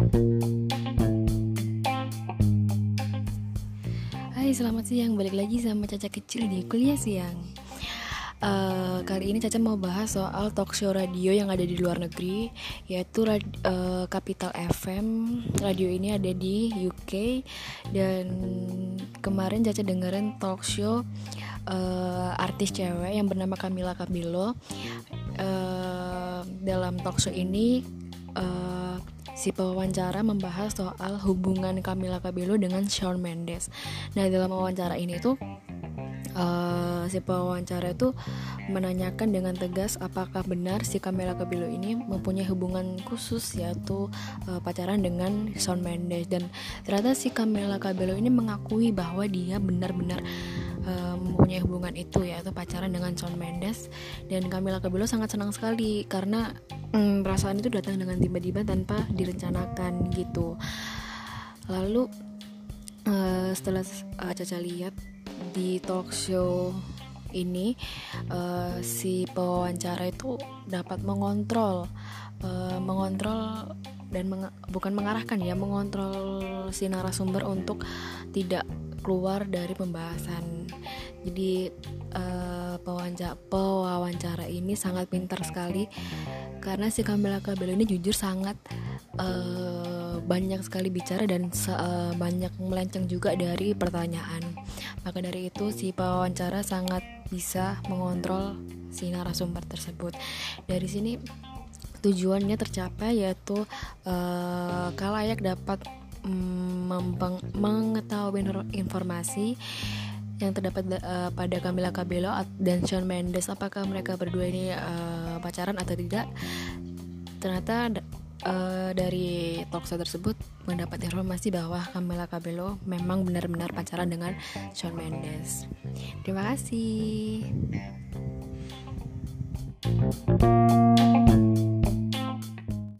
Hai selamat siang, balik lagi sama Caca kecil di kuliah siang. Uh, Kali ini Caca mau bahas soal talk show radio yang ada di luar negeri Yaitu uh, Capital FM Radio ini ada di UK Dan kemarin Caca dengerin talk show uh, artis cewek yang bernama Camila Cabello. Uh, Dalam talk show ini uh, si pewawancara membahas soal hubungan Camila Cabello dengan Shawn Mendes. Nah dalam wawancara ini tuh uh, si pewawancara itu menanyakan dengan tegas apakah benar si Camila Cabello ini mempunyai hubungan khusus yaitu uh, pacaran dengan Shawn Mendes dan ternyata si Camila Cabello ini mengakui bahwa dia benar-benar uh, mempunyai hubungan itu yaitu pacaran dengan Shawn Mendes. Dan Camila Cabello sangat senang sekali karena hmm, perasaan itu datang dengan tiba-tiba tanpa direncanakan gitu. Lalu uh, setelah uh, Caca lihat di talk show ini uh, si pewawancara itu dapat mengontrol uh, mengontrol dan meng bukan mengarahkan ya mengontrol si narasumber untuk tidak keluar dari pembahasan. Jadi uh, pewawancara pewawancara ini sangat pintar sekali. Karena si Camila Cabello ini jujur sangat uh, banyak sekali bicara dan uh, banyak melenceng juga dari pertanyaan. Maka dari itu si pewawancara sangat bisa mengontrol si narasumber tersebut. Dari sini tujuannya tercapai yaitu uh, kalayak dapat mengetahui informasi yang terdapat uh, pada Camila Cabello dan Shawn Mendes. Apakah mereka berdua ini uh, pacaran atau tidak? Ternyata uh, dari talkshow tersebut mendapat informasi bahwa Camila Cabello memang benar-benar pacaran dengan Shawn Mendes. Terima kasih